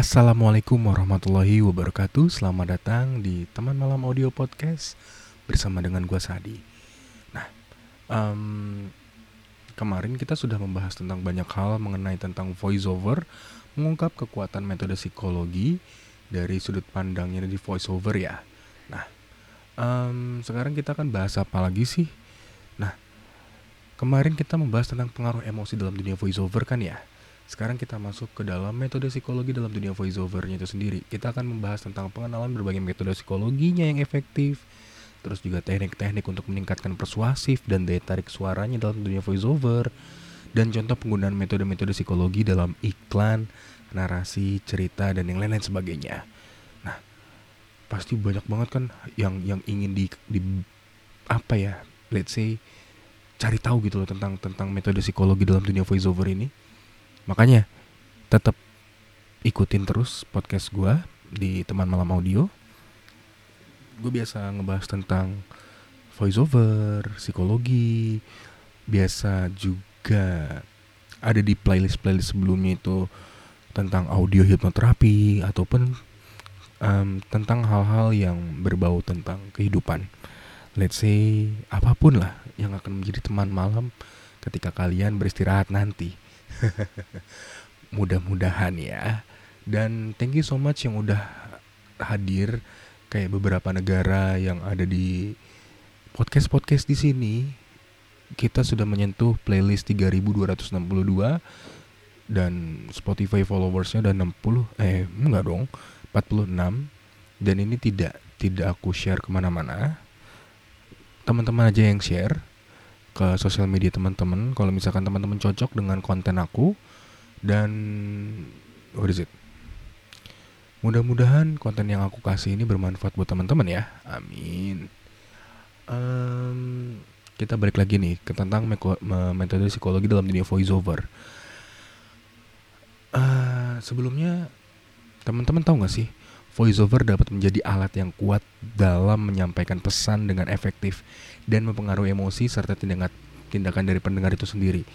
Assalamualaikum warahmatullahi wabarakatuh. Selamat datang di Teman Malam Audio Podcast Bersama dengan gue Sadi. Nah, um, kemarin kita sudah membahas tentang banyak hal Mengenai tentang voiceover Mengungkap kekuatan metode psikologi Dari sudut pandangnya di voiceover ya. Nah, um, sekarang kita akan bahas apa lagi sih? Nah, kemarin kita membahas tentang pengaruh emosi dalam dunia voiceover kan ya sekarang kita masuk ke dalam metode psikologi dalam dunia voiceovernya itu sendiri. Kita akan membahas tentang pengenalan berbagai metode psikologinya yang efektif, terus juga teknik-teknik untuk meningkatkan persuasif dan daya tarik suaranya dalam dunia voiceover, dan contoh penggunaan metode-metode psikologi dalam iklan, narasi, cerita, dan yang lain-lain sebagainya. Nah, pasti banyak banget kan yang yang ingin di, di apa ya, let's say cari tahu gitu loh tentang tentang metode psikologi dalam dunia voiceover ini Makanya tetap ikutin terus podcast gue di teman malam audio. Gue biasa ngebahas tentang voiceover, psikologi, biasa juga ada di playlist-playlist sebelumnya itu tentang audio hipnoterapi ataupun um, tentang hal-hal yang berbau tentang kehidupan. Let's say apa pun lah yang akan menjadi teman malam ketika kalian beristirahat nanti. Mudah-mudahan ya. Dan thank you so much yang udah hadir. Kayak beberapa negara yang ada di podcast-podcast di sini. Kita sudah menyentuh playlist 3262 dan Spotify followersnya udah 60 eh enggak dong 46 dan ini tidak tidak aku share ke mana-mana. Teman-teman aja yang share ke sosial media teman-teman. Kalau misalkan teman-teman cocok dengan konten aku dan what is it? Mudah-mudahan konten yang aku kasih ini bermanfaat buat teman-teman ya. Amin. Um, kita balik lagi nih ke tentang metode psikologi dalam dunia voiceover. Uh, sebelumnya teman-teman tahu gak sih voiceover dapat menjadi alat yang kuat dalam menyampaikan pesan dengan efektif dan mempengaruhi emosi serta tindakan tindakan dari pendengar itu sendiri.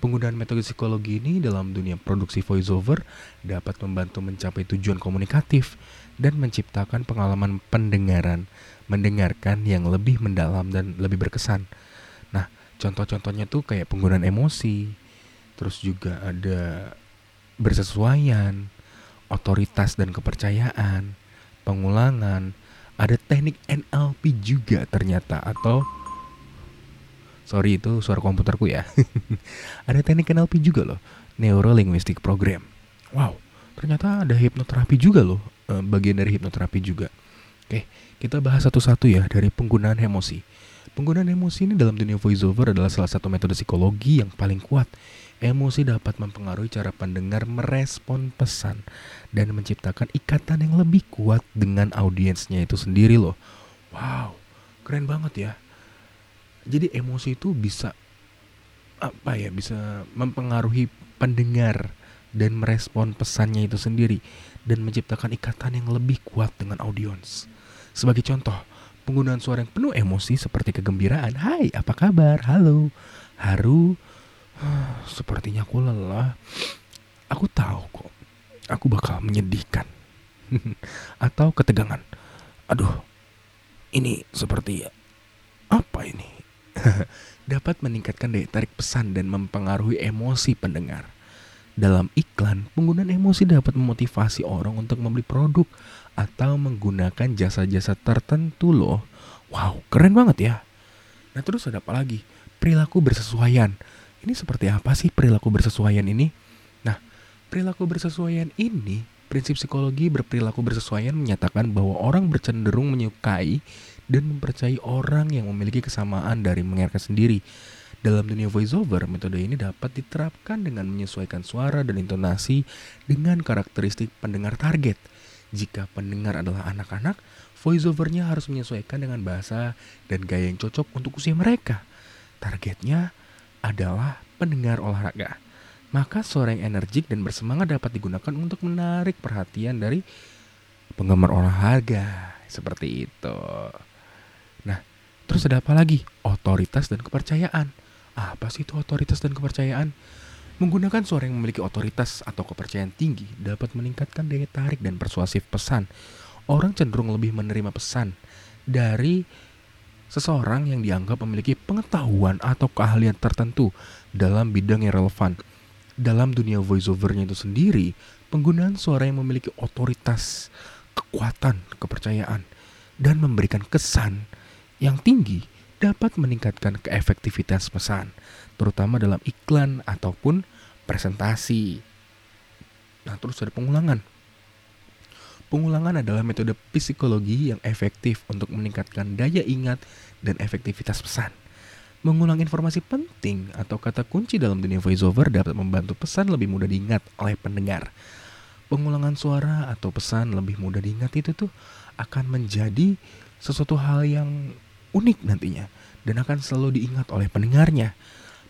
Penggunaan metode psikologi ini dalam dunia produksi voiceover dapat membantu mencapai tujuan komunikatif dan menciptakan pengalaman pendengaran mendengarkan yang lebih mendalam dan lebih berkesan. Nah, contoh-contohnya tuh kayak penggunaan emosi, terus juga ada bersesuaian, otoritas dan kepercayaan, pengulangan, ada teknik NLP juga ternyata atau sorry itu suara komputerku ya. ada teknik NLP juga loh, Neuro Linguistic Program. Wow, ternyata ada hipnoterapi juga loh, eh, bagian dari hipnoterapi juga. Oke, kita bahas satu-satu ya dari penggunaan emosi. Penggunaan emosi ini dalam dunia voiceover adalah salah satu metode psikologi yang paling kuat Emosi dapat mempengaruhi cara pendengar merespon pesan dan menciptakan ikatan yang lebih kuat dengan audiensnya itu sendiri loh. Wow, keren banget ya. Jadi emosi itu bisa apa ya, bisa mempengaruhi pendengar dan merespon pesannya itu sendiri dan menciptakan ikatan yang lebih kuat dengan audiens. Sebagai contoh, penggunaan suara yang penuh emosi seperti kegembiraan, "Hai, apa kabar? Halo." Haru, Sepertinya aku lelah. Aku tahu kok. Aku bakal menyedihkan. Atau ketegangan. Aduh. Ini seperti apa ini? Dapat meningkatkan daya tarik pesan dan mempengaruhi emosi pendengar. Dalam iklan, penggunaan emosi dapat memotivasi orang untuk membeli produk atau menggunakan jasa-jasa tertentu loh. Wow, keren banget ya. Nah terus ada apa lagi? Perilaku bersesuaian ini seperti apa sih perilaku bersesuaian ini? Nah, perilaku bersesuaian ini, prinsip psikologi berperilaku bersesuaian menyatakan bahwa orang bercenderung menyukai dan mempercayai orang yang memiliki kesamaan dari mengerti sendiri. Dalam dunia voiceover, metode ini dapat diterapkan dengan menyesuaikan suara dan intonasi dengan karakteristik pendengar target. Jika pendengar adalah anak-anak, voiceovernya harus menyesuaikan dengan bahasa dan gaya yang cocok untuk usia mereka. Targetnya adalah pendengar olahraga. Maka suara yang energik dan bersemangat dapat digunakan untuk menarik perhatian dari penggemar olahraga. Seperti itu. Nah, terus ada apa lagi? Otoritas dan kepercayaan. Apa sih itu otoritas dan kepercayaan? Menggunakan suara yang memiliki otoritas atau kepercayaan tinggi dapat meningkatkan daya tarik dan persuasif pesan. Orang cenderung lebih menerima pesan dari seseorang yang dianggap memiliki pengetahuan atau keahlian tertentu dalam bidang yang relevan. Dalam dunia voiceovernya itu sendiri, penggunaan suara yang memiliki otoritas, kekuatan, kepercayaan, dan memberikan kesan yang tinggi dapat meningkatkan keefektivitas pesan, terutama dalam iklan ataupun presentasi. Nah, terus ada pengulangan. Pengulangan adalah metode psikologi yang efektif untuk meningkatkan daya ingat dan efektivitas pesan. Mengulang informasi penting atau kata kunci dalam dunia voiceover dapat membantu pesan lebih mudah diingat oleh pendengar. Pengulangan suara atau pesan lebih mudah diingat itu tuh akan menjadi sesuatu hal yang unik nantinya dan akan selalu diingat oleh pendengarnya.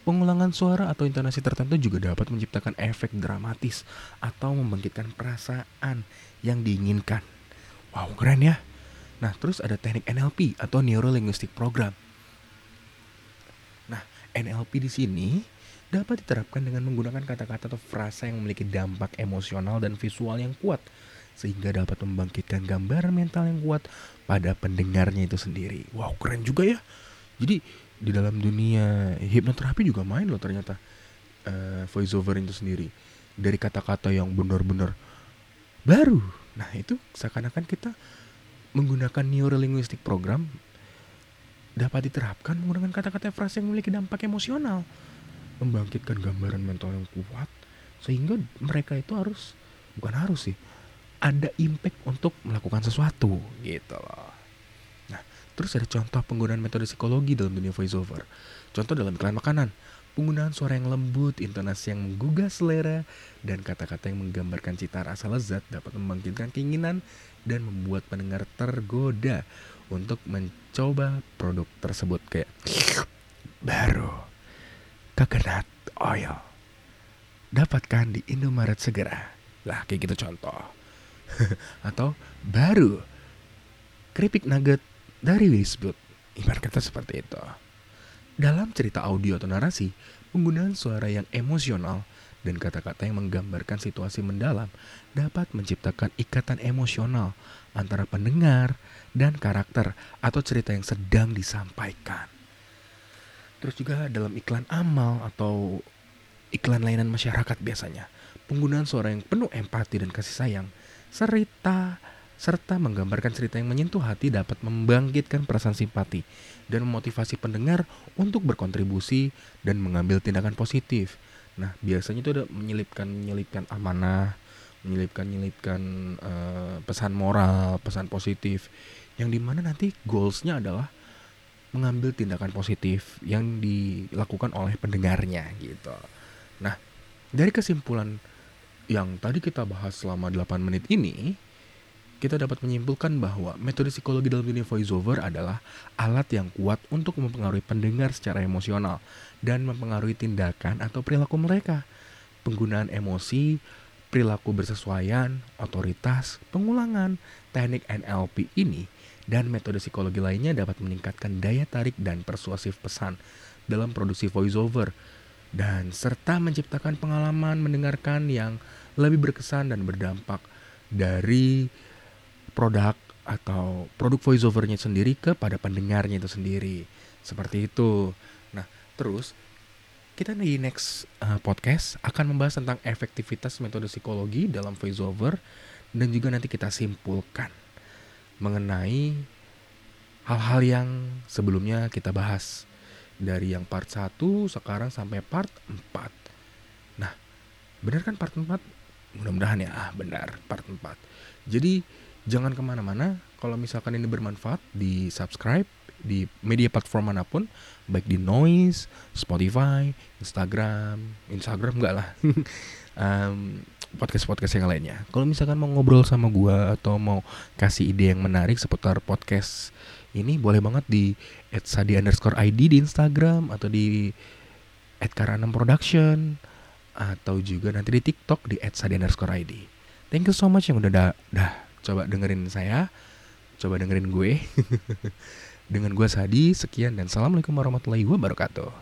Pengulangan suara atau intonasi tertentu juga dapat menciptakan efek dramatis atau membangkitkan perasaan yang diinginkan. Wow, keren ya. Nah, terus ada teknik NLP atau Neuro Linguistic Program NLP di sini dapat diterapkan dengan menggunakan kata-kata atau frasa yang memiliki dampak emosional dan visual yang kuat sehingga dapat membangkitkan gambaran mental yang kuat pada pendengarnya itu sendiri. Wow, keren juga ya. Jadi di dalam dunia hipnoterapi juga main loh ternyata uh, voiceover itu sendiri dari kata-kata yang benar-benar baru. Nah, itu seakan-akan kita menggunakan neurolinguistic program dapat diterapkan menggunakan kata-kata frasa yang memiliki dampak emosional, membangkitkan gambaran mental yang kuat, sehingga mereka itu harus bukan harus sih, ada impact untuk melakukan sesuatu gitu loh. Terus ada contoh penggunaan metode psikologi dalam dunia voiceover. Contoh dalam iklan makanan, penggunaan suara yang lembut, intonasi yang menggugah selera, dan kata-kata yang menggambarkan cita rasa lezat dapat membangkitkan keinginan dan membuat pendengar tergoda untuk mencoba produk tersebut kayak baru coconut oil. Dapatkan di Indomaret segera. Lah kayak gitu contoh. Atau baru keripik nugget dari Wisbut ibarat kata seperti itu dalam cerita audio atau narasi penggunaan suara yang emosional dan kata-kata yang menggambarkan situasi mendalam dapat menciptakan ikatan emosional antara pendengar dan karakter atau cerita yang sedang disampaikan. Terus juga dalam iklan amal atau iklan layanan masyarakat biasanya, penggunaan suara yang penuh empati dan kasih sayang serta serta menggambarkan cerita yang menyentuh hati dapat membangkitkan perasaan simpati dan memotivasi pendengar untuk berkontribusi dan mengambil tindakan positif. Nah, biasanya itu ada menyelipkan menyelipkan amanah, menyelipkan menyelipkan uh, pesan moral, pesan positif, yang di mana nanti goalsnya adalah mengambil tindakan positif yang dilakukan oleh pendengarnya gitu. Nah, dari kesimpulan yang tadi kita bahas selama 8 menit ini, kita dapat menyimpulkan bahwa metode psikologi dalam dunia voiceover adalah alat yang kuat untuk mempengaruhi pendengar secara emosional dan mempengaruhi tindakan atau perilaku mereka. Penggunaan emosi, perilaku bersesuaian, otoritas, pengulangan, teknik NLP ini dan metode psikologi lainnya dapat meningkatkan daya tarik dan persuasif pesan dalam produksi voiceover dan serta menciptakan pengalaman mendengarkan yang lebih berkesan dan berdampak dari produk atau produk voiceovernya sendiri kepada pendengarnya itu sendiri. Seperti itu. Nah, terus kita di next uh, podcast akan membahas tentang efektivitas metode psikologi dalam voiceover dan juga nanti kita simpulkan mengenai hal-hal yang sebelumnya kita bahas dari yang part 1 sekarang sampai part 4. Nah, benar kan part 4? Mudah-mudahan ya, ah, benar part 4. Jadi jangan ke mana-mana. Kalau misalkan ini bermanfaat, di subscribe di media platform mana pun, baik di Noise, Spotify, Instagram, Instagram enggak lah. um, podcast-podcast yang lainnya. Kalau misalkan mau ngobrol sama gua atau mau kasih ide yang menarik seputar podcast ini boleh banget di @sadi underscore id di Instagram atau di @karanam production atau juga nanti di TikTok di @sadi underscore id. Thank you so much yang udah dah, dah coba dengerin saya, coba dengerin gue. Dengan gue Sadi, sekian dan assalamualaikum warahmatullahi wabarakatuh.